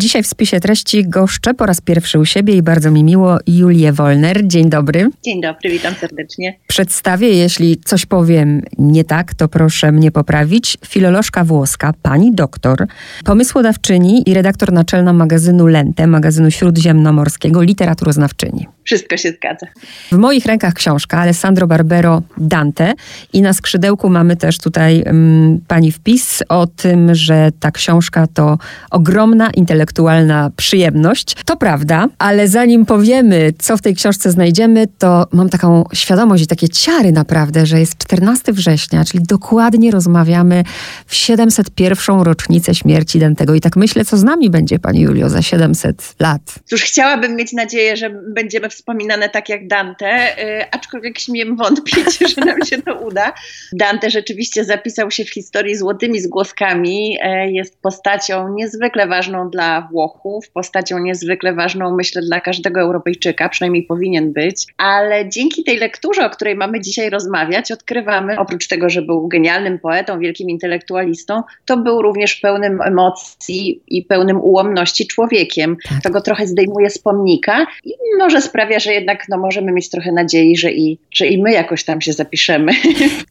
Dzisiaj w spisie treści goszczę po raz pierwszy u siebie i bardzo mi miło Julię Wolner. Dzień dobry. Dzień dobry, witam serdecznie. Przedstawię, jeśli coś powiem nie tak, to proszę mnie poprawić. Filolożka włoska, pani doktor, pomysłodawczyni i redaktor naczelna magazynu Lente, magazynu śródziemnomorskiego, literaturoznawczyni. Wszystko się zgadza. W moich rękach książka Alessandro Barbero Dante i na skrzydełku mamy też tutaj um, pani wpis o tym, że ta książka to ogromna intelektualna przyjemność. To prawda, ale zanim powiemy, co w tej książce znajdziemy, to mam taką świadomość i takie ciary naprawdę, że jest 14 września, czyli dokładnie rozmawiamy w 701. rocznicę śmierci Dantego. I tak myślę, co z nami będzie, pani Julio, za 700 lat. Cóż, chciałabym mieć nadzieję, że będziemy wspominane tak jak Dante, yy, aczkolwiek śmiem wątpić, że nam się to uda. Dante rzeczywiście zapisał się w historii złotymi zgłoskami. Yy, jest postacią niezwykle ważną dla Włochów, postacią niezwykle ważną, myślę, dla każdego Europejczyka, przynajmniej powinien być. Ale dzięki tej lekturze, o której mamy dzisiaj rozmawiać, odkrywamy, oprócz tego, że był genialnym poetą, wielkim intelektualistą, to był również pełnym emocji i pełnym ułomności człowiekiem. Tak. To go trochę zdejmuje z pomnika i może sprawia, sprawia, że jednak no, możemy mieć trochę nadziei, że i, że i my jakoś tam się zapiszemy.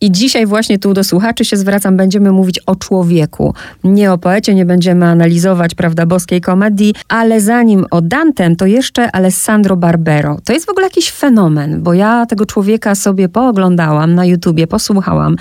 I dzisiaj właśnie tu do słuchaczy się zwracam, będziemy mówić o człowieku. Nie o poecie, nie będziemy analizować, prawda, boskiej komedii, ale zanim o Dantem, to jeszcze Alessandro Barbero. To jest w ogóle jakiś fenomen, bo ja tego człowieka sobie pooglądałam na YouTubie, posłuchałam.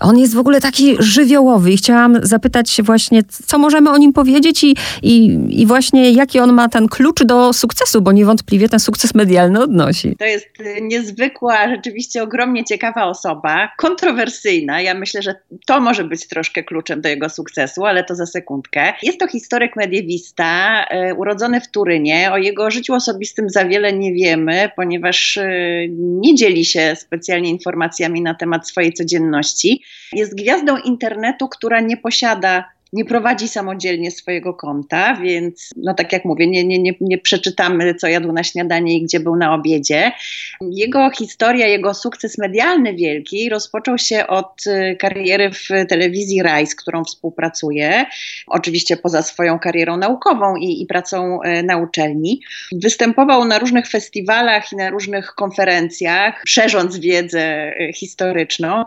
On jest w ogóle taki żywiołowy i chciałam zapytać się właśnie, co możemy o nim powiedzieć i, i, i właśnie jaki on ma ten klucz do sukcesu, bo niewątpliwie ten sukces medialny odnosi. To jest y, niezwykła, rzeczywiście ogromnie ciekawa osoba, kontrowersyjna. Ja myślę, że to może być troszkę kluczem do jego sukcesu, ale to za sekundkę. Jest to historyk mediewista, y, urodzony w Turynie. O jego życiu osobistym za wiele nie wiemy, ponieważ y, nie dzieli się specjalnie informacjami na temat swojej codzienności. Jest gwiazdą internetu, która nie posiada nie prowadzi samodzielnie swojego konta, więc no tak jak mówię, nie, nie, nie, nie przeczytamy, co jadł na śniadanie i gdzie był na obiedzie. Jego historia, jego sukces medialny wielki rozpoczął się od y, kariery w telewizji Rai, z którą współpracuje, oczywiście poza swoją karierą naukową i, i pracą y, na uczelni. Występował na różnych festiwalach i na różnych konferencjach, szerząc wiedzę y, historyczną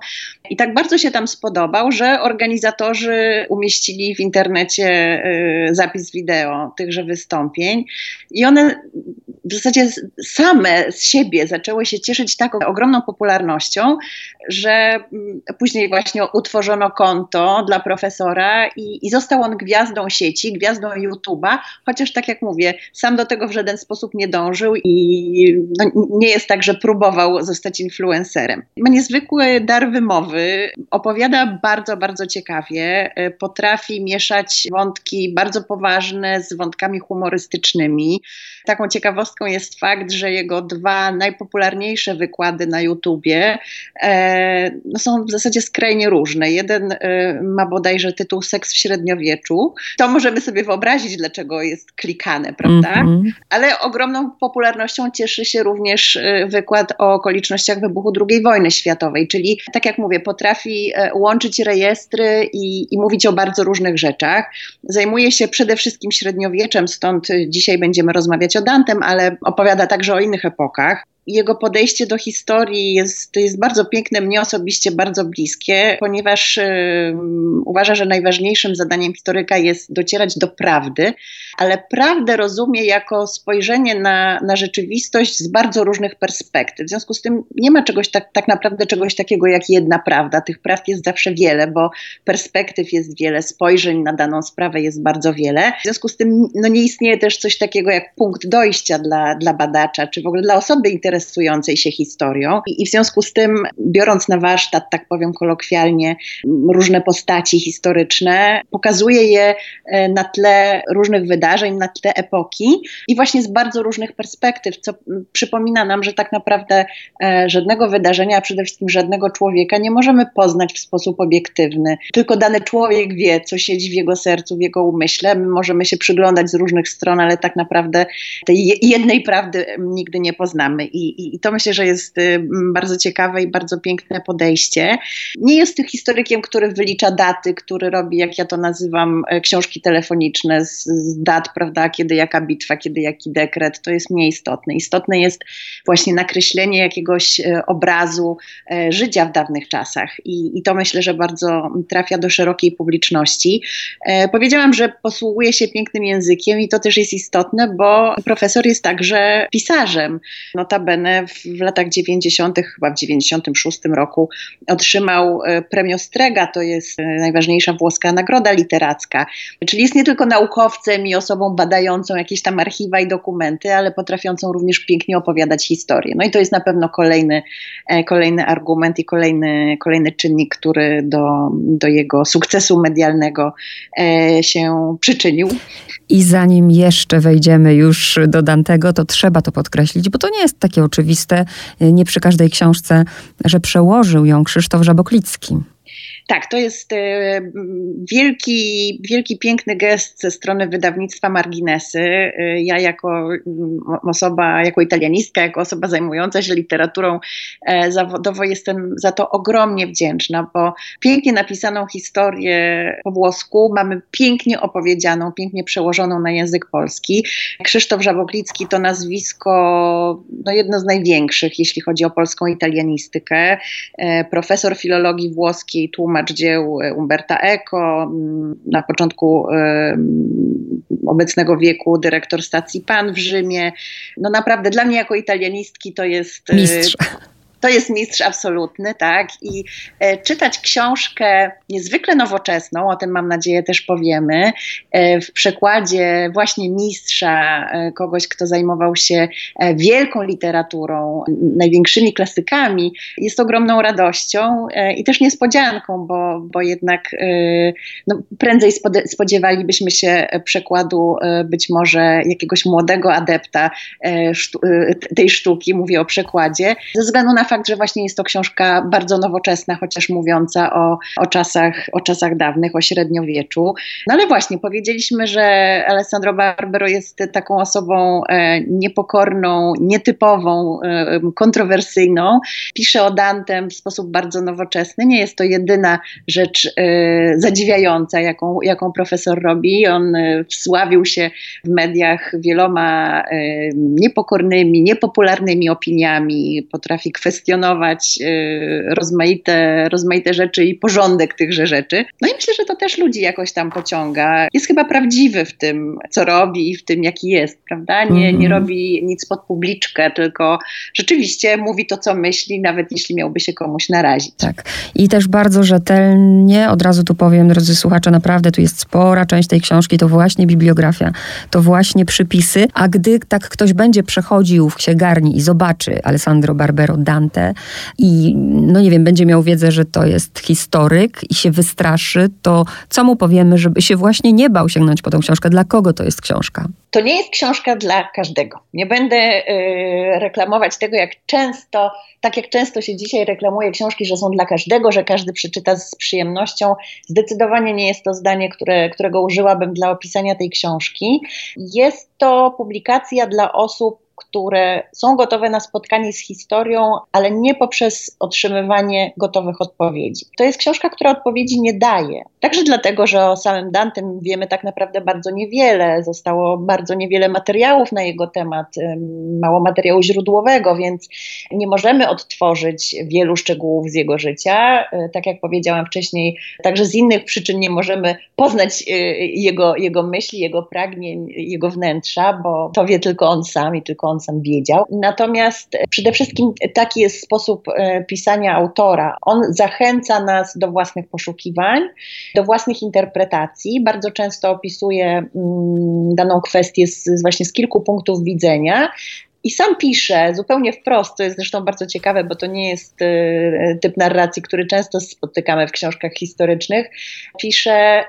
i tak bardzo się tam spodobał, że organizatorzy umieścili umieścili w internecie y, zapis wideo tychże wystąpień i one w zasadzie same z siebie zaczęły się cieszyć taką ogromną popularnością, że mm, później właśnie utworzono konto dla profesora i, i został on gwiazdą sieci, gwiazdą YouTube'a, chociaż tak jak mówię, sam do tego w żaden sposób nie dążył i no, nie jest tak, że próbował zostać influencerem. Ma niezwykły dar wymowy, opowiada bardzo, bardzo ciekawie, y, potrafi potrafi mieszać wątki bardzo poważne z wątkami humorystycznymi. Taką ciekawostką jest fakt, że jego dwa najpopularniejsze wykłady na YouTubie e, no są w zasadzie skrajnie różne. Jeden e, ma bodajże tytuł Seks w średniowieczu. To możemy sobie wyobrazić, dlaczego jest klikane, prawda? Mm -hmm. Ale ogromną popularnością cieszy się również e, wykład o okolicznościach wybuchu II wojny światowej, czyli tak jak mówię, potrafi e, łączyć rejestry i, i mówić o bardzo różnych rzeczach. Zajmuje się przede wszystkim średniowieczem, stąd dzisiaj będziemy rozmawiać o Dantem, ale opowiada także o innych epokach jego podejście do historii jest, jest bardzo piękne, mnie osobiście bardzo bliskie, ponieważ y, uważa, że najważniejszym zadaniem historyka jest docierać do prawdy, ale prawdę rozumie jako spojrzenie na, na rzeczywistość z bardzo różnych perspektyw. W związku z tym nie ma czegoś tak, tak naprawdę czegoś takiego jak jedna prawda. Tych prawd jest zawsze wiele, bo perspektyw jest wiele, spojrzeń na daną sprawę jest bardzo wiele. W związku z tym no, nie istnieje też coś takiego jak punkt dojścia dla, dla badacza, czy w ogóle dla osoby interesującej interesującej się historią. I, w związku z tym, biorąc na warsztat, tak powiem kolokwialnie, różne postaci historyczne, pokazuje je e, na tle różnych wydarzeń, na tle epoki i właśnie z bardzo różnych perspektyw, co przypomina nam, że tak naprawdę e, żadnego wydarzenia, a przede wszystkim żadnego człowieka nie możemy poznać w sposób obiektywny. Tylko dany człowiek wie, co siedzi w jego sercu, w jego umyśle. My możemy się przyglądać z różnych stron, ale tak naprawdę tej jednej prawdy nigdy nie poznamy. I i, to myślę, że jest y, bardzo ciekawe i bardzo piękne podejście. Nie jest historykiem, który wylicza daty, który robi, jak ja to nazywam, e, książki telefoniczne z, z dat, prawda, kiedy jaka bitwa, kiedy jaki dekret. To jest mniej istotne. Jest właśnie nakreślenie jakiegoś e, obrazu e, życia w dawnych czasach i, i to myślę, że bardzo trafia do szerokiej publiczności. Powiedziałam, że posługuje się pięknym językiem i to też jest istotne, bo profesor jest także pisarzem. Notabene w, w latach 90., chyba w 96 roku otrzymał e, premię Strega, to jest e, najważniejsza włoska nagroda literacka. Czyli jest nie tylko naukowcem i osobą badającą jakieś tam archiwa i dokumenty, ale potrafiącą również pięknie opowiadać historię. No i to jest na pewno kolejny, e, kolejny argument i kolejny, kolejny czynnik, który do, do jego sukcesu medialnego się przyczynił. I zanim jeszcze wejdziemy już do Dantego, to trzeba to podkreślić, bo to nie jest takie oczywiste, nie przy każdej książce, że przełożył ją Krzysztof Żaboklicki. Tak, to jest e, wielki, wielki, piękny gest ze strony wydawnictwa Marginesy. E, ja jako osoba, jako italianistka, jako osoba zajmująca się literaturą e, zawodowo jestem za to ogromnie wdzięczna, bo pięknie napisaną historię po włosku mamy pięknie opowiedzianą, pięknie przełożoną na język polski. Krzysztof Żaboklicki to nazwisko no jedno z największych, jeśli chodzi o polską italianistykę. Profesor filologii włoskiej, tłumacz tłumacz dzieł e, Umberta Eco, na początku e, obecnego wieku dyrektor stacji PAN w Rzymie. No naprawdę dla mnie jako italianistki to jest... E, Mistrz to jest mistrz absolutny, tak? I e, czytać książkę niezwykle nowoczesną, o tym mam nadzieję też powiemy, e, w przekładzie właśnie mistrza, e, kogoś, kto zajmował się wielką literaturą, największymi klasykami, jest ogromną radością i też niespodzianką, bo, bo jednak no, prędzej spodziewalibyśmy się przekładu być może jakiegoś młodego adepta tej sztuki, mówię o przekładzie, ze względu na fakt, że właśnie jest to książka bardzo nowoczesna, chociaż mówiąca o, o, czasach, o czasach dawnych, o średniowieczu. No ale właśnie, powiedzieliśmy, że Alessandro Barbero jest taką osobą e, niepokorną, nietypową, e, kontrowersyjną. Pisze o Dantem w sposób bardzo nowoczesny. Nie jest to jedyna rzecz e, zadziwiająca, jaką, jaką profesor robi. On e, wsławił się w mediach wieloma e, niepokornymi, niepopularnymi opiniami, potrafi kwestionować kwestionować y, rozmaite, rozmaite rzeczy i porządek tychże rzeczy. No i myślę, że to też ludzi jakoś tam pociąga. Jest chyba prawdziwy w tym, co robi i w tym, jaki jest, prawda? Nie, nie mhm. robi nic pod publiczkę, tylko rzeczywiście mówi to, co myśli, nawet jeśli miałby się komuś narazić. Tak. I też bardzo rzetelnie, od razu tu powiem, drodzy słuchacze, naprawdę tu jest spora część tej książki, to właśnie bibliografia, to właśnie przypisy, a gdy tak ktoś będzie przechodził w księgarni i zobaczy Alessandro Barbero Dante, i no nie wiem, będzie miał wiedzę, że to jest historyk i się wystraszy, to co mu powiemy, żeby się właśnie nie bał sięgnąć po tą książkę? Dla kogo to jest książka? To nie jest książka dla każdego. Nie będę y, reklamować tego, jak często, tak jak często się dzisiaj reklamuje książki, że są dla każdego, że każdy przeczyta z przyjemnością. Zdecydowanie nie jest to zdanie, które, którego użyłabym dla opisania tej książki. Jest to publikacja dla osób, które są gotowe na spotkanie z historią, ale nie poprzez otrzymywanie gotowych odpowiedzi. To jest książka, która odpowiedzi nie daje. Także dlatego, że o samym Dantem wiemy tak naprawdę bardzo niewiele. Zostało bardzo niewiele materiałów na jego temat, mało materiału źródłowego, więc nie możemy odtworzyć wielu szczegółów z jego życia. E, tak jak powiedziałam wcześniej, także z innych przyczyn nie możemy poznać e, jego, jego myśli, jego pragnień, jego wnętrza, bo to wie tylko on sam i tylko on sam wiedział. Natomiast przede wszystkim taki jest sposób e, pisania autora. On zachęca nas do własnych poszukiwań, do własnych interpretacji. Bardzo często opisuje mm, daną kwestię z, właśnie z kilku punktów widzenia. I sam pisze zupełnie wprost, to jest zresztą bardzo ciekawe, bo to nie jest y, typ narracji, który często spotykamy w książkach historycznych. Pisze: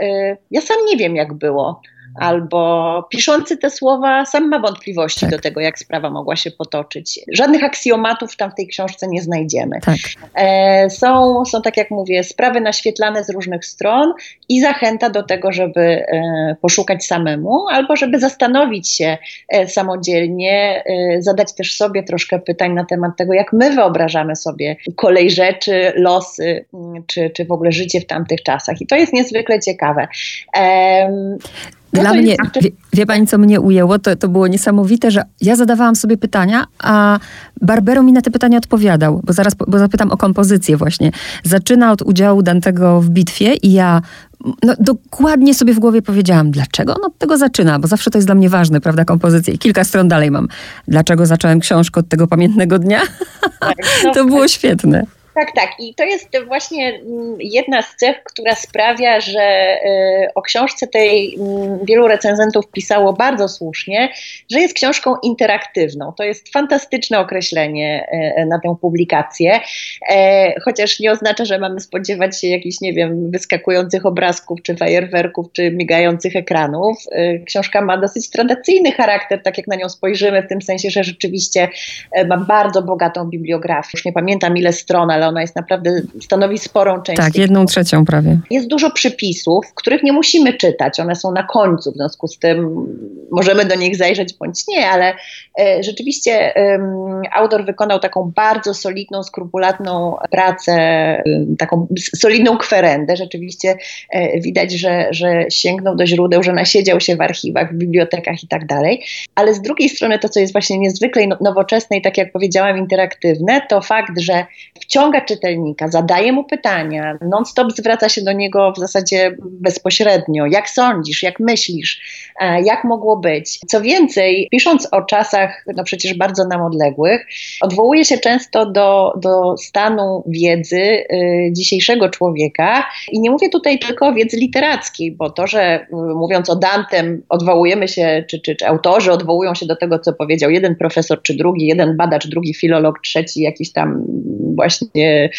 Ja sam nie wiem, jak było albo piszący te słowa sam ma wątpliwości tak. do tego, jak sprawa mogła się potoczyć. Żadnych aksjomatów tam w tej książce nie znajdziemy. Tak. E, są, są, tak jak mówię, sprawy naświetlane z różnych stron i zachęta do tego, żeby e, poszukać samemu, albo żeby zastanowić się e, samodzielnie, zadać też sobie troszkę pytań na temat tego, jak my wyobrażamy sobie kolej rzeczy, losy, mm, czy, czy w ogóle życie w tamtych czasach. I to jest niezwykle ciekawe. No Dla mnie, wie, wie, pani, co mnie ujęło? To, to było niesamowite, że ja zadawałam sobie pytania, a Barbero mi na te pytania odpowiadał, bo zaraz bo zapytam o kompozycję właśnie. Zaczyna od udziału Dantego w bitwie i ja no, dokładnie sobie w głowie powiedziałam, dlaczego on od tego zaczyna, bo zawsze to jest dla mnie ważne, prawda, kompozycja. I kilka stron dalej mam. Dlaczego zacząłem książkę od tego pamiętnego dnia? Tak, no, to było świetne. Tak, tak. I to jest właśnie mm, jedna z cech, która sprawia, że y, o książce tej mm, wielu recenzentów pisało bardzo słusznie, że jest książką interaktywną. To jest fantastyczne określenie y, na tę publikację, e, chociaż nie oznacza, że mamy spodziewać się jakichś, nie wiem, wyskakujących obrazków, czy fajerwerków, czy migających ekranów. Książka ma dosyć tradycyjny charakter, tak jak na nią spojrzymy, w tym sensie, że rzeczywiście e, ma bardzo bogatą bibliografię. Już nie pamiętam ile stron, ale ale ona jest naprawdę, stanowi sporą część. Tak, jedną trzecią prawie. Jest dużo przypisów, których nie musimy czytać, one są na końcu, w związku z tym możemy do nich zajrzeć bądź nie, ale e, rzeczywiście e, autor wykonał taką bardzo solidną, skrupulatną pracę, e, taką solidną kwerendę. Rzeczywiście e, widać, że, że sięgnął do źródeł, że nasiedział się w archiwach, w bibliotekach i tak dalej. Ale z drugiej strony to, co jest właśnie niezwykle no, nowoczesne i tak jak powiedziałam, interaktywne, to fakt, że wciąga wciąga czytelnika, zadaje mu pytania, non-stop zwraca się do niego w zasadzie bezpośrednio. Jak sądzisz, jak myślisz, e, jak mogło być? Co więcej, pisząc o czasach, no przecież bardzo nam odległych, odwołuje się często do, do stanu wiedzy y, dzisiejszego człowieka. I nie mówię tutaj tylko o wiedzy literackiej, bo to, że y, mówiąc o Dantem, odwołujemy się, czy, czy, czy autorzy odwołują się do tego, co powiedział jeden profesor, czy drugi, jeden badacz, drugi filolog, trzeci jakiś tam właśnie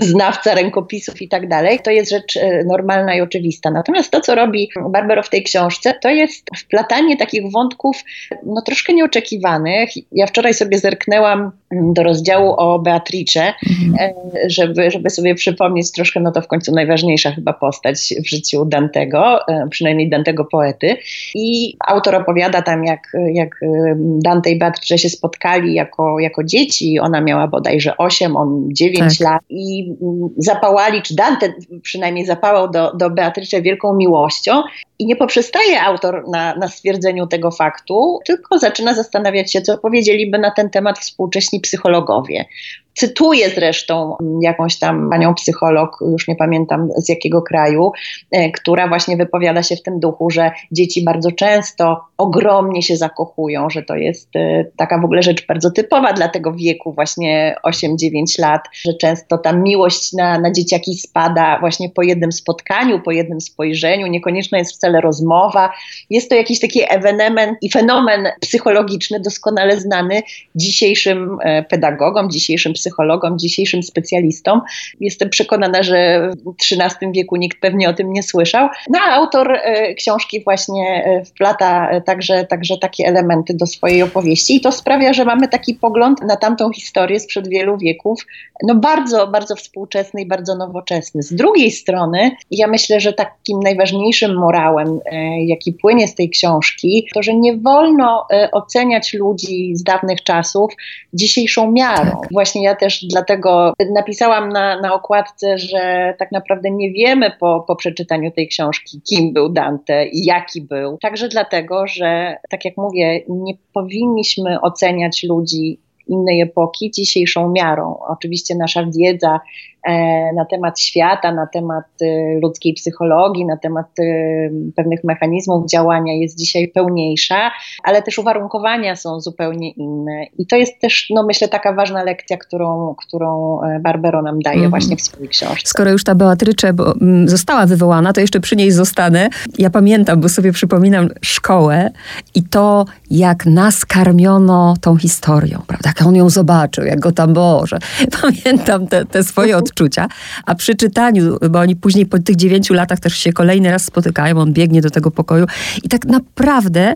znawca rękopisów i tak dalej, to jest rzecz e, normalna i oczywista. Natomiast to, co robi Barbero w tej książce, to jest wplatanie takich wątków no, troszkę nieoczekiwanych. Ja wczoraj sobie zerknęłam do rozdziału o Beatrice, mhm. E, żeby, żeby sobie przypomnieć troszkę, no to w końcu najważniejsza chyba postać w życiu Dantego, e, przynajmniej Dantego poety. I autor opowiada tam, jak, jak Dante i Beatrice się spotkali jako, jako dzieci. Ona miała bodajże 8, on 9 tak. lat i mm, zapałali, czy Dante przynajmniej zapałał do, do Beatrycze wielką miłością i nie poprzestaje autor na, na stwierdzeniu tego faktu, tylko zaczyna zastanawiać się, co powiedzieliby na ten temat współcześni psychologowie. Cytuję zresztą jakąś tam panią psycholog, już nie pamiętam z jakiego kraju, e, która właśnie wypowiada się w tym duchu, że dzieci bardzo często ogromnie się zakochują, że to jest e, taka w ogóle rzecz bardzo typowa dla tego wieku, właśnie 8-9 lat, że często ta miłość na, na dzieciaki spada właśnie po jednym spotkaniu, po jednym spojrzeniu, niekoniecznie jest wcale rozmowa. Jest to jakiś taki ewenement i fenomen psychologiczny doskonale znany dzisiejszym e, pedagogom, dzisiejszym psychologom, dzisiejszym specjalistom. Jestem przekonana, że w XIII wieku nikt pewnie o tym nie słyszał. No a autor e, książki właśnie e, wplata e, także, także takie elementy do swojej opowieści i to sprawia, że mamy taki pogląd na tamtą historię sprzed wielu wieków, no bardzo, bardzo współczesny i bardzo nowoczesny. Z drugiej strony, ja myślę, że takim najważniejszym morałem, jaki płynie z tej książki, to, że nie wolno oceniać ludzi z dawnych czasów dzisiejszą miarą. Tak. Właśnie ja też dlatego napisałam na, na okładce, że tak naprawdę nie wiemy po, po przeczytaniu tej książki, kim był Dante i jaki był. Także dlatego, że tak jak mówię, nie powinniśmy oceniać ludzi innej epoki dzisiejszą miarą. Oczywiście nasza wiedza na temat świata, na temat y, ludzkiej psychologii, na temat y, pewnych mechanizmów działania jest dzisiaj pełniejsza, ale też uwarunkowania są zupełnie inne. I to jest też, no myślę, taka ważna lekcja, którą, którą e, Barbero nam daje mm. właśnie w swojej książce. Skoro już ta Beatrycze mm, została wywołana, to jeszcze przy niej zostanę. Ja pamiętam, bo sobie przypominam szkołę i to, jak nas karmiono tą historią, prawda? Jak on ją zobaczył, jak go tam Boże. Pamiętam te, te swoje odczucia odczucia, a przy czytaniu, bo oni później po tych dziewięciu latach też się kolejny raz spotykają, on biegnie do tego pokoju i tak naprawdę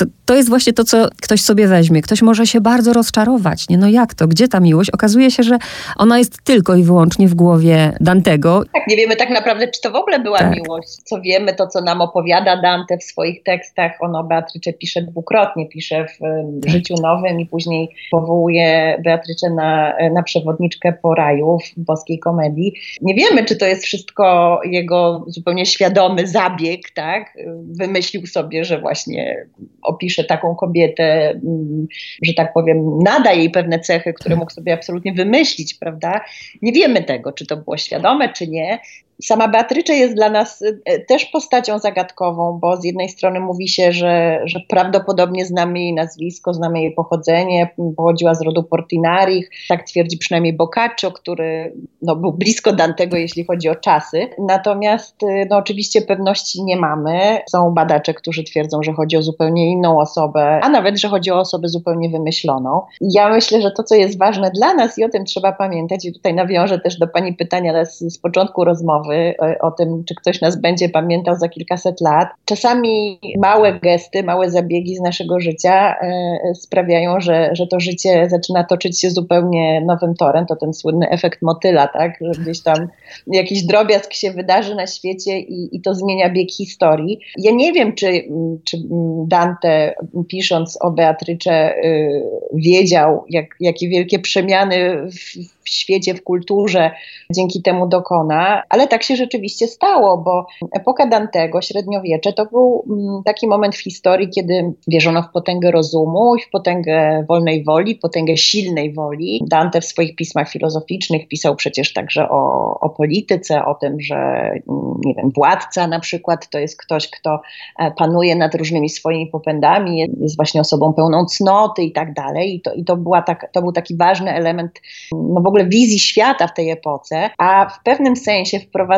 to, to jest właśnie to, co ktoś sobie weźmie. Ktoś może się bardzo rozczarować. Nie, no jak to? Gdzie ta miłość? Okazuje się, że ona jest tylko i wyłącznie w głowie Dantego. Tak, nie wiemy tak naprawdę, czy to w ogóle była tak. miłość. Co wiemy, to co nam opowiada Dante w swoich tekstach. On o Beatrycze pisze dwukrotnie. Pisze w tak. Życiu Nowym i później powołuje Beatrycze na, na przewodniczkę po raju w boskiej komedii. Nie wiemy, czy to jest wszystko jego zupełnie świadomy zabieg, tak? Wymyślił sobie, że właśnie opisze taką kobietę, mm, że tak powiem, nada jej pewne cechy, które mógł sobie absolutnie wymyślić, prawda? Nie wiemy tego, czy to było świadome, czy nie. Sama Beatrycze jest dla nas e, też postacią zagadkową, bo z jednej strony mówi się, że, że prawdopodobnie znamy jej nazwisko, znamy jej pochodzenie, pochodziła z rodu Portinarich, tak twierdzi przynajmniej Boccaccio, który no, był blisko Dantego, jeśli chodzi o czasy. Natomiast e, no, oczywiście pewności nie mamy. Są badacze, którzy twierdzą, że chodzi o zupełnie inną osobę, a nawet, że chodzi o osobę zupełnie wymyśloną. Ja myślę, że to, co jest ważne dla nas i o tym trzeba pamiętać, i tutaj nawiążę też do Pani pytania z, z początku rozmowy, rozmowy e, o tym, czy ktoś nas będzie pamiętał za kilkaset lat. Czasami małe gesty, małe zabiegi z naszego życia e, sprawiają, że, że to życie zaczyna toczyć się zupełnie nowym torem. To ten słynny efekt motyla, tak? Że gdzieś tam jakiś drobiazg się wydarzy na świecie i, i to zmienia bieg historii. Ja nie wiem, czy, czy Dante pisząc o Beatrycze y, wiedział, jak, jakie wielkie przemiany w, w świecie, w kulturze dzięki temu dokona, ale tak się rzeczywiście stało, bo epoka Dantego, średniowiecze, to był mm, taki moment w historii, kiedy wierzono w potęgę rozumu i w potęgę wolnej woli, potęgę silnej woli. Dante w swoich pismach filozoficznych pisał przecież także o, o polityce, o tym, że mm, nie wiem, władca na przykład to jest ktoś, kto e, panuje nad różnymi swoimi popędami, jest właśnie osobą pełną cnoty i tak dalej. I to, i to, była tak, to był taki ważny element no w ogóle wizji świata w tej epoce, a w pewnym sensie wprowadzając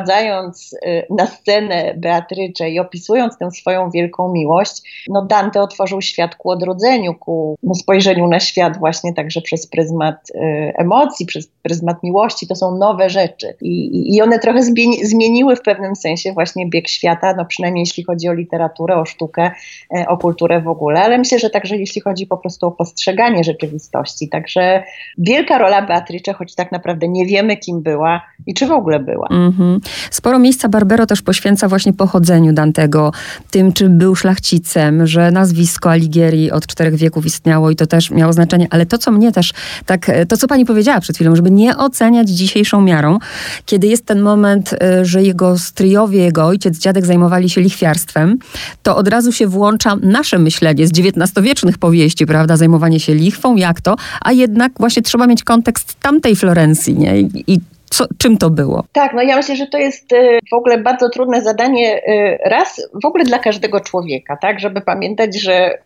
y, na scenę Beatrycze i opisując tę swoją wielką miłość, no Dante otworzył świat ku odrodzeniu, ku no, spojrzeniu na świat właśnie także przez pryzmat y, emocji, przez pryzmat miłości. To są nowe rzeczy i, i one trochę zmieniły w pewnym sensie właśnie bieg świata, no przynajmniej jeśli chodzi o literaturę, o sztukę, y, o kulturę w ogóle, ale myślę, że także jeśli chodzi po prostu o postrzeganie rzeczywistości. Także wielka rola Beatrycze, choć tak naprawdę nie wiemy, kim była i czy w ogóle była. Mm -hmm. Sporo miejsca Barbero też poświęca właśnie pochodzeniu Dantego, tym, czy był szlachcicem, że nazwisko Alighieri od czterech wieków istniało i to też miało znaczenie, ale to, co mnie też, tak, to, co pani powiedziała przed chwilą, żeby nie oceniać dzisiejszą miarą, kiedy jest ten moment, y, że jego stryjowie, jego ojciec, dziadek zajmowali się lichwiarstwem, to od razu się włącza nasze myślenie z XIX-wiecznych powieści, prawda, zajmowanie się lichwą, jak to, a jednak właśnie trzeba mieć kontekst tamtej Florencji, nie? I co, czym to było? Tak, no ja myślę, że to jest y, w ogóle bardzo trudne zadanie y, raz w ogóle dla każdego człowieka, tak, żeby pamiętać, że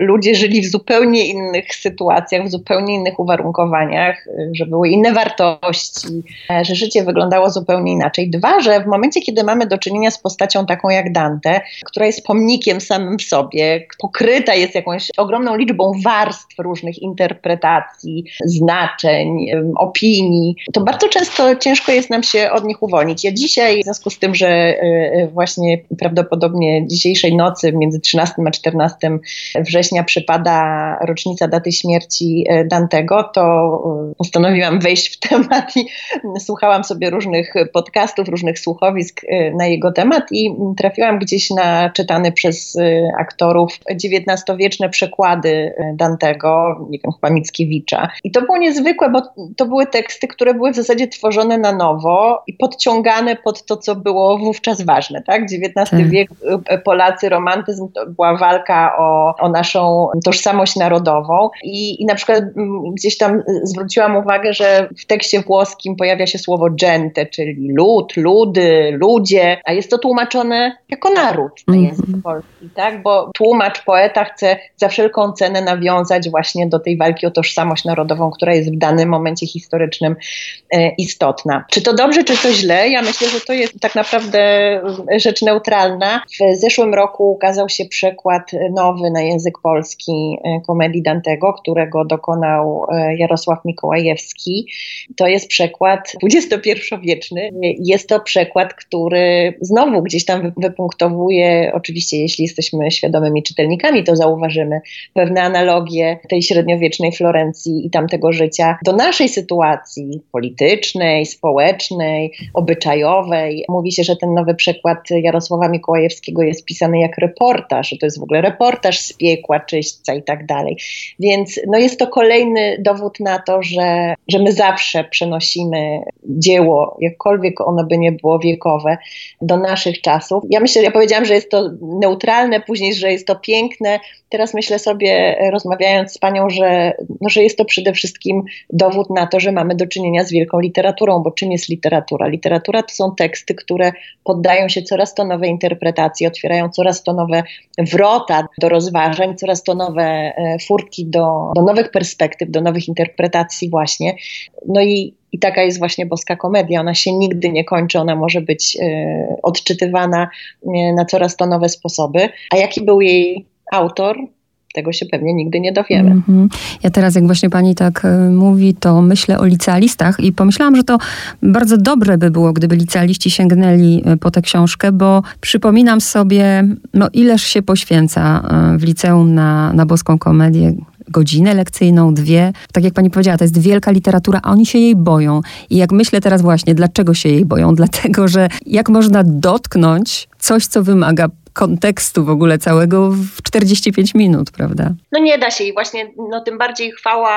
ludzie żyli w zupełnie innych sytuacjach, w zupełnie innych uwarunkowaniach, y, że były inne wartości, e, że życie wyglądało zupełnie inaczej. Dwa, że w momencie, kiedy mamy do czynienia z postacią taką jak Dante, która jest pomnikiem samym w sobie, pokryta jest jakąś ogromną liczbą warstw różnych interpretacji, znaczeń, opinii, to bardzo często ciężko jest nam się od nich uwolnić. Ja dzisiaj, w związku z tym, że e, e, właśnie prawdopodobnie dzisiejszej nocy między 13 a 14 września przypada rocznica daty śmierci e, Dantego, to postanowiłam wejść w temat i słuchałam sobie różnych podcastów, różnych słuchowisk na jego temat i trafiłam gdzieś na czytany przez aktorów XIX-wieczne przekłady Dantego, nie wiem, chyba Mickiewicza. I to było niezwykłe, bo to były teksty, które były w zasadzie tworzone tworzone na nowo i podciągane pod to, co było wówczas ważne. Tak? XIX tak. wiek, e, Polacy, romantyzm to była walka o, o naszą tożsamość narodową I, i na przykład gdzieś tam zwróciłam uwagę, że w tekście włoskim pojawia się słowo gente, czyli lud, ludy, ludzie, a jest to tłumaczone jako naród na mm -hmm. język polski, tak? bo tłumacz, poeta chce za wszelką cenę nawiązać właśnie do tej walki o tożsamość narodową, która jest w danym momencie historycznym istotna istotna. Czy to dobrze, czy to źle? Ja myślę, że to jest tak naprawdę rzecz neutralna. W zeszłym roku ukazał się przekład nowy na język polski e, komedii Dantego, którego dokonał e, Jarosław Mikołajewski. To jest przekład XXI-wieczny. Jest to przekład, który znowu gdzieś tam wypunktowuje, oczywiście jeśli jesteśmy świadomymi czytelnikami, to zauważymy pewne analogie tej średniowiecznej Florencji i tamtego życia do naszej sytuacji politycznej, społecznej, obyczajowej. Mówi się, że ten nowy przekład Jarosława Mikołajewskiego jest pisany jak reportaż, że to jest w ogóle reportaż z piekła, czyśćca i tak dalej. Więc no jest to kolejny dowód na to, że, że my zawsze przenosimy dzieło, jakkolwiek ono by nie było wiekowe, do naszych czasów. Ja myślę, ja powiedziałam, że jest to neutralne, później, że jest to piękne. Teraz myślę sobie, rozmawiając z panią, że, no, że jest to przede wszystkim dowód na to, że mamy do czynienia z wielką literaturą, bo czym jest literatura? Literatura to są teksty, które poddają się coraz to nowe interpretacje, otwierają coraz to nowe wrota do rozważań, coraz to nowe e, furtki do, do nowych perspektyw, do nowych interpretacji właśnie. No i, i taka jest właśnie boska komedia. Ona się nigdy nie kończy, ona może być y, odczytywana y, na coraz to nowe sposoby. A jaki był jej autor? Tego się pewnie nigdy nie dowiemy. Mm -hmm. Ja teraz, jak właśnie pani tak y, mówi, to myślę o licealistach i pomyślałam, że to bardzo dobre by było, gdyby licealiści sięgnęli po tę książkę, bo przypominam sobie, no ileż się poświęca w liceum na, na boską komedię godzinę lekcyjną, dwie. Tak jak pani powiedziała, to jest wielka literatura, a oni się jej boją. I jak myślę teraz właśnie, dlaczego się jej boją? Dlatego, że jak można dotknąć coś, co wymaga kontekstu w ogóle całego w 45 minut, prawda? No nie da się i właśnie no, tym bardziej chwała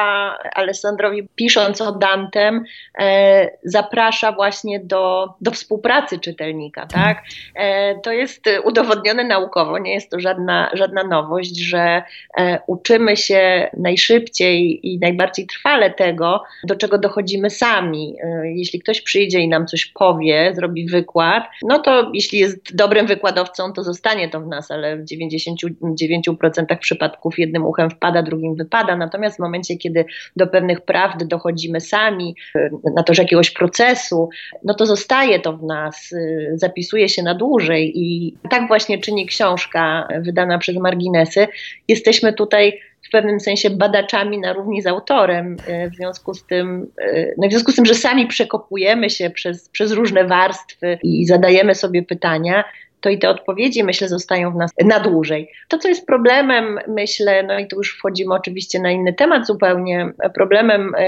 Alessandrowi pisząc o Dantem e, zaprasza właśnie do, do współpracy czytelnika, tak? tak? E, to jest udowodnione naukowo, nie jest to żadna, żadna nowość, że e, uczymy się najszybciej i najbardziej trwale tego, do czego dochodzimy sami. E, jeśli ktoś przyjdzie i nam coś powie, zrobi wykład, no to jeśli jest dobrym wykładowcą, to zostanie zostanie to w nas, ale w 99% przypadków jednym uchem wpada, drugim wypada. Natomiast w momencie, kiedy do pewnych prawd dochodzimy sami, na to, że jakiegoś procesu, no to zostaje to w nas, y, zapisuje się na dłużej i tak właśnie czyni książka wydana przez Marginesy. Jesteśmy tutaj w pewnym sensie badaczami na równi z autorem, y, w związku z tym, y, no w związku z tym, że sami przekopujemy się przez, przez różne warstwy i zadajemy sobie pytania, to i te odpowiedzi, myślę, zostają w nas na dłużej. To, co jest problemem, myślę, no i tu już wchodzimy oczywiście na inny temat zupełnie, problemem e,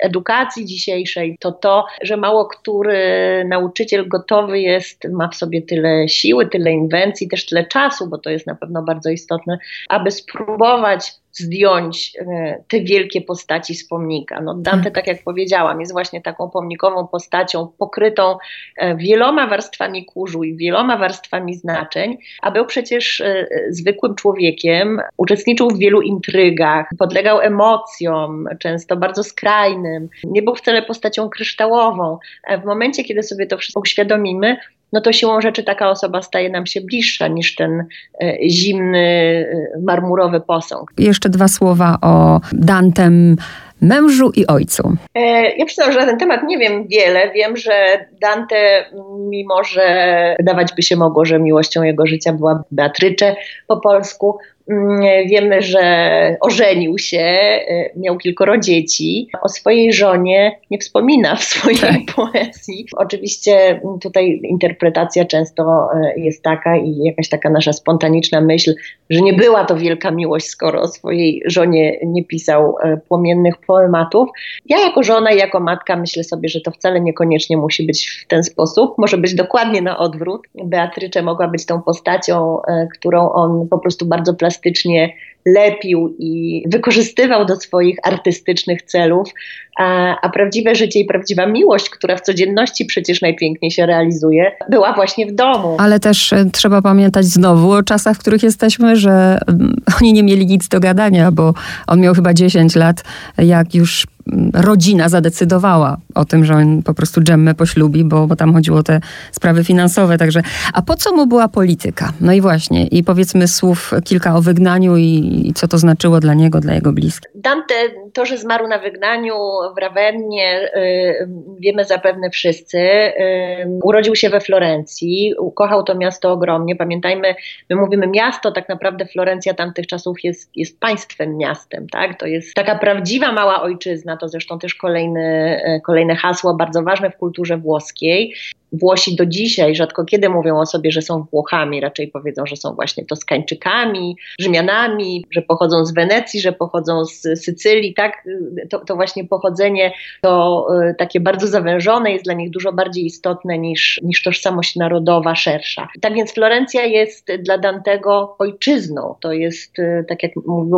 edukacji dzisiejszej, to to, że mało który nauczyciel gotowy jest, ma w sobie tyle siły, tyle inwencji, też tyle czasu, bo to jest na pewno bardzo istotne, aby spróbować zdjąć e, te wielkie postaci z pomnika. No Dante, tak jak powiedziałam, jest właśnie taką pomnikową postacią pokrytą e, wieloma warstwami kurzu i wieloma warstwami znaczeń, a był przecież e, zwykłym człowiekiem, uczestniczył w wielu intrygach, podlegał emocjom, często bardzo skrajnym, nie był wcale postacią kryształową. W momencie, kiedy sobie to wszystko uświadomimy, no to siłą rzeczy taka osoba staje nam się bliższa niż ten e, zimny, e, marmurowy posąg. Jeszcze dwa słowa o Dantem mężu i ojcu? E, ja przyznam, że na ten temat nie wiem wiele. Wiem, że Dante, mimo że wydawać by się mogło, że miłością jego życia była Beatrycze po polsku, wiemy, że ożenił się, e, miał kilkoro dzieci. O swojej żonie nie wspomina w swojej tak. poezji. Oczywiście tutaj interpretacja często e, jest taka i jakaś taka nasza spontaniczna myśl, że nie była to wielka miłość, skoro o swojej żonie nie pisał e, płomiennych poematów. Ja jako żona i jako matka myślę sobie, że to wcale niekoniecznie musi być w ten sposób. Może być dokładnie na odwrót. Beatrycze mogła być tą postacią, którą on po prostu bardzo plastycznie plastycznie lepił i wykorzystywał do swoich artystycznych celów, a, a, prawdziwe życie i prawdziwa miłość, która w codzienności przecież najpiękniej się realizuje, była właśnie w domu. Ale też e, trzeba pamiętać znowu o czasach, w których jesteśmy, że mm, oni nie mieli nic do gadania, bo on miał chyba 10 lat, jak już rodzina zadecydowała o tym, że on po prostu Dżemmę poślubi, bo, bo tam chodziło o te sprawy finansowe. Także, a po co mu była polityka? No i właśnie, i powiedzmy słów kilka o wygnaniu i, i co to znaczyło dla niego, dla jego bliskich. Dante, to, że zmarł na wygnaniu w Rawennie, y, wiemy zapewne wszyscy. Y, urodził się we Florencji, ukochał to miasto ogromnie. Pamiętajmy, my mówimy miasto, tak naprawdę Florencja tamtych czasów jest, jest państwem, miastem. Tak? To jest taka prawdziwa mała ojczyzna, to zresztą też kolejny, y, kolejne hasło bardzo ważne w kulturze włoskiej. Włosi do dzisiaj rzadko kiedy mówią o sobie, że są Włochami, raczej powiedzą, że są właśnie Toskańczykami, Rzymianami, że pochodzą z Wenecji, że pochodzą z Sycylii, tak? To, to właśnie pochodzenie to y, takie bardzo zawężone jest dla nich dużo bardziej istotne niż, niż tożsamość narodowa szersza. Tak więc Florencja jest dla Dantego ojczyzną. To jest, y, tak jak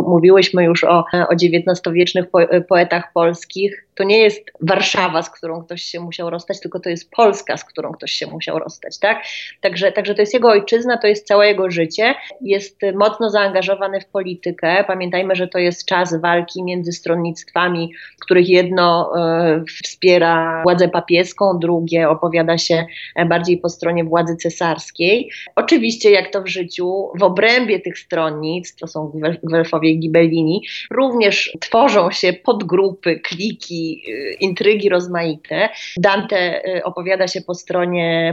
mówiłyśmy już o, o XIX-wiecznych poetach polskich, to nie jest Warszawa, z którą ktoś się musiał rozstać, tylko to jest Polska, z którą ktoś się musiał rozstać, tak? Także, także to jest jego ojczyzna, to jest całe jego życie. Jest mocno zaangażowany w politykę. Pamiętajmy, że to jest czas walki między stronnictwami, których jedno e, wspiera władzę papieską, drugie opowiada się bardziej po stronie władzy cesarskiej. Oczywiście, jak to w życiu, w obrębie tych stronnic, to są Gwelfowie i Gibellini, również tworzą się podgrupy, kliki, Y, intrygi rozmaite. Dante y, opowiada się po stronie,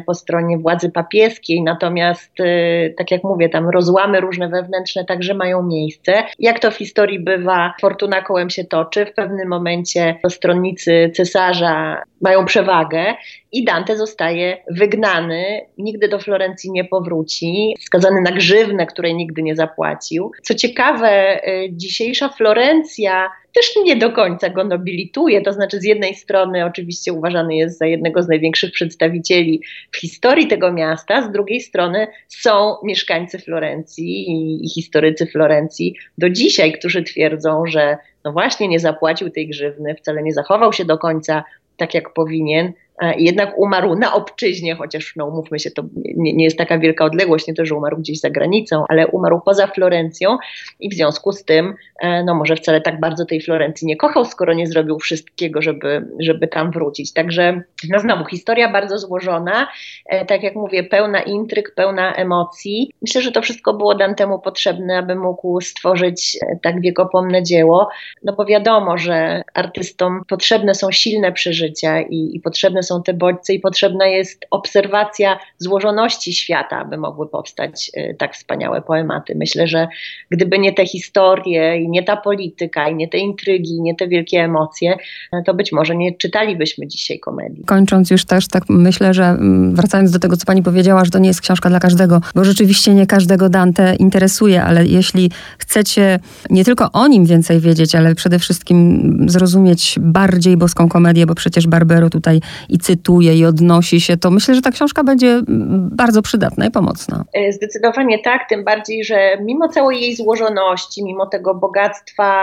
po stronie władzy papieskiej, natomiast, y, tak jak mówię, tam rozłamy różne wewnętrzne także mają miejsce. Jak to w historii bywa, fortuna kołem się toczy. W pewnym momencie stronnicy cesarza mają przewagę i Dante zostaje wygnany, nigdy do Florencji nie powróci, skazany na grzywnę, której nigdy nie zapłacił. Co ciekawe, dzisiejsza Florencja też nie do końca go nobilituje. To znaczy, z jednej strony, oczywiście uważany jest za jednego z największych przedstawicieli w historii tego miasta, z drugiej strony są mieszkańcy Florencji i, i historycy Florencji do dzisiaj, którzy twierdzą, że no właśnie nie zapłacił tej grzywny, wcale nie zachował się do końca tak, jak powinien, jednak umarł na obczyźnie, chociaż no umówmy się, to nie, nie, jest taka wielka odległość, nie to, że umarł gdzieś za granicą, ale umarł poza Florencją i w związku z tym, e, no może wcale tak bardzo tej Florencji nie kochał, skoro nie zrobił wszystkiego, żeby, żeby tam wrócić. Także no znowu, historia bardzo złożona, e, tak jak mówię, pełna intryg, pełna emocji. Myślę, że to wszystko było Dantemu potrzebne, aby mógł stworzyć tak wiekopomne dzieło, no bo wiadomo, że artystom potrzebne są silne przeżycia i, i potrzebne są te bodźce i potrzebna jest obserwacja złożoności świata, aby mogły powstać y, tak wspaniałe poematy. Myślę, że gdyby nie te historie i nie ta polityka i nie te intrygi, nie te wielkie emocje, to być może nie czytalibyśmy dzisiaj komedii. Kończąc już też tak myślę, że mm, wracając do tego, co pani powiedziała, że to nie jest książka dla każdego, bo rzeczywiście nie każdego Dante interesuje, ale jeśli chcecie nie tylko o nim więcej wiedzieć, ale przede wszystkim zrozumieć bardziej boską komedię, bo przecież Barbero tutaj i cytuje i odnosi się, to myślę, że ta książka będzie mm, bardzo przydatna i pomocna. E, zdecydowanie tak, tym bardziej, że mimo całej jej złożoności, mimo tego bogactwa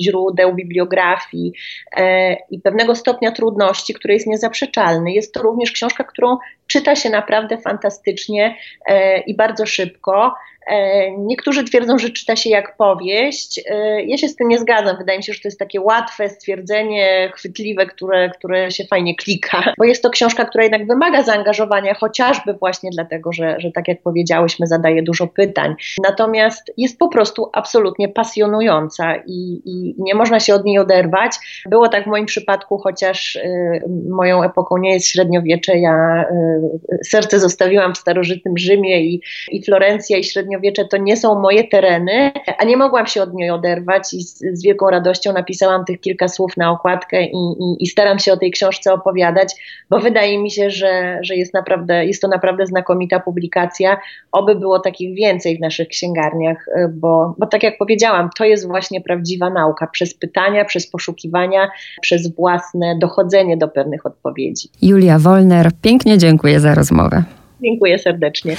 źródeł, bibliografii e, i pewnego stopnia trudności, który jest niezaprzeczalny, jest to również książka, którą czyta się naprawdę fantastycznie e, i bardzo szybko. E, niektórzy twierdzą, że czyta się jak powieść. E, ja się z tym nie zgadzam. Wydaje mi się, że to jest takie łatwe stwierdzenie, chwytliwe, które, które się fajnie klika, bo jest to książka, która jednak wymaga zaangażowania, chociażby właśnie dlatego, że, że tak jak powiedziałyśmy, zadaje dużo pytań. Natomiast jest po prostu absolutnie pasjonująca i, i nie można się od niej oderwać. Było tak w moim przypadku, chociaż y, moją epoką nie jest średniowiecze. Ja y, serce zostawiłam w starożytnym Rzymie i, i Florencja i średniowiecze średniowiecze to nie są moje tereny, a nie mogłam się od niej oderwać i z, z wielką radością napisałam tych kilka słów na okładkę i, i, i, staram się o tej książce opowiadać, bo wydaje mi się, że, że jest, naprawdę, jest to naprawdę znakomita publikacja. Oby było takich więcej w naszych księgarniach, y, bo, bo tak jak powiedziałam, to jest właśnie prawdziwa nauka przez pytania, przez poszukiwania, przez własne dochodzenie do pewnych odpowiedzi. Julia Wolner, pięknie dziękuję za rozmowę. Dziękuję serdecznie.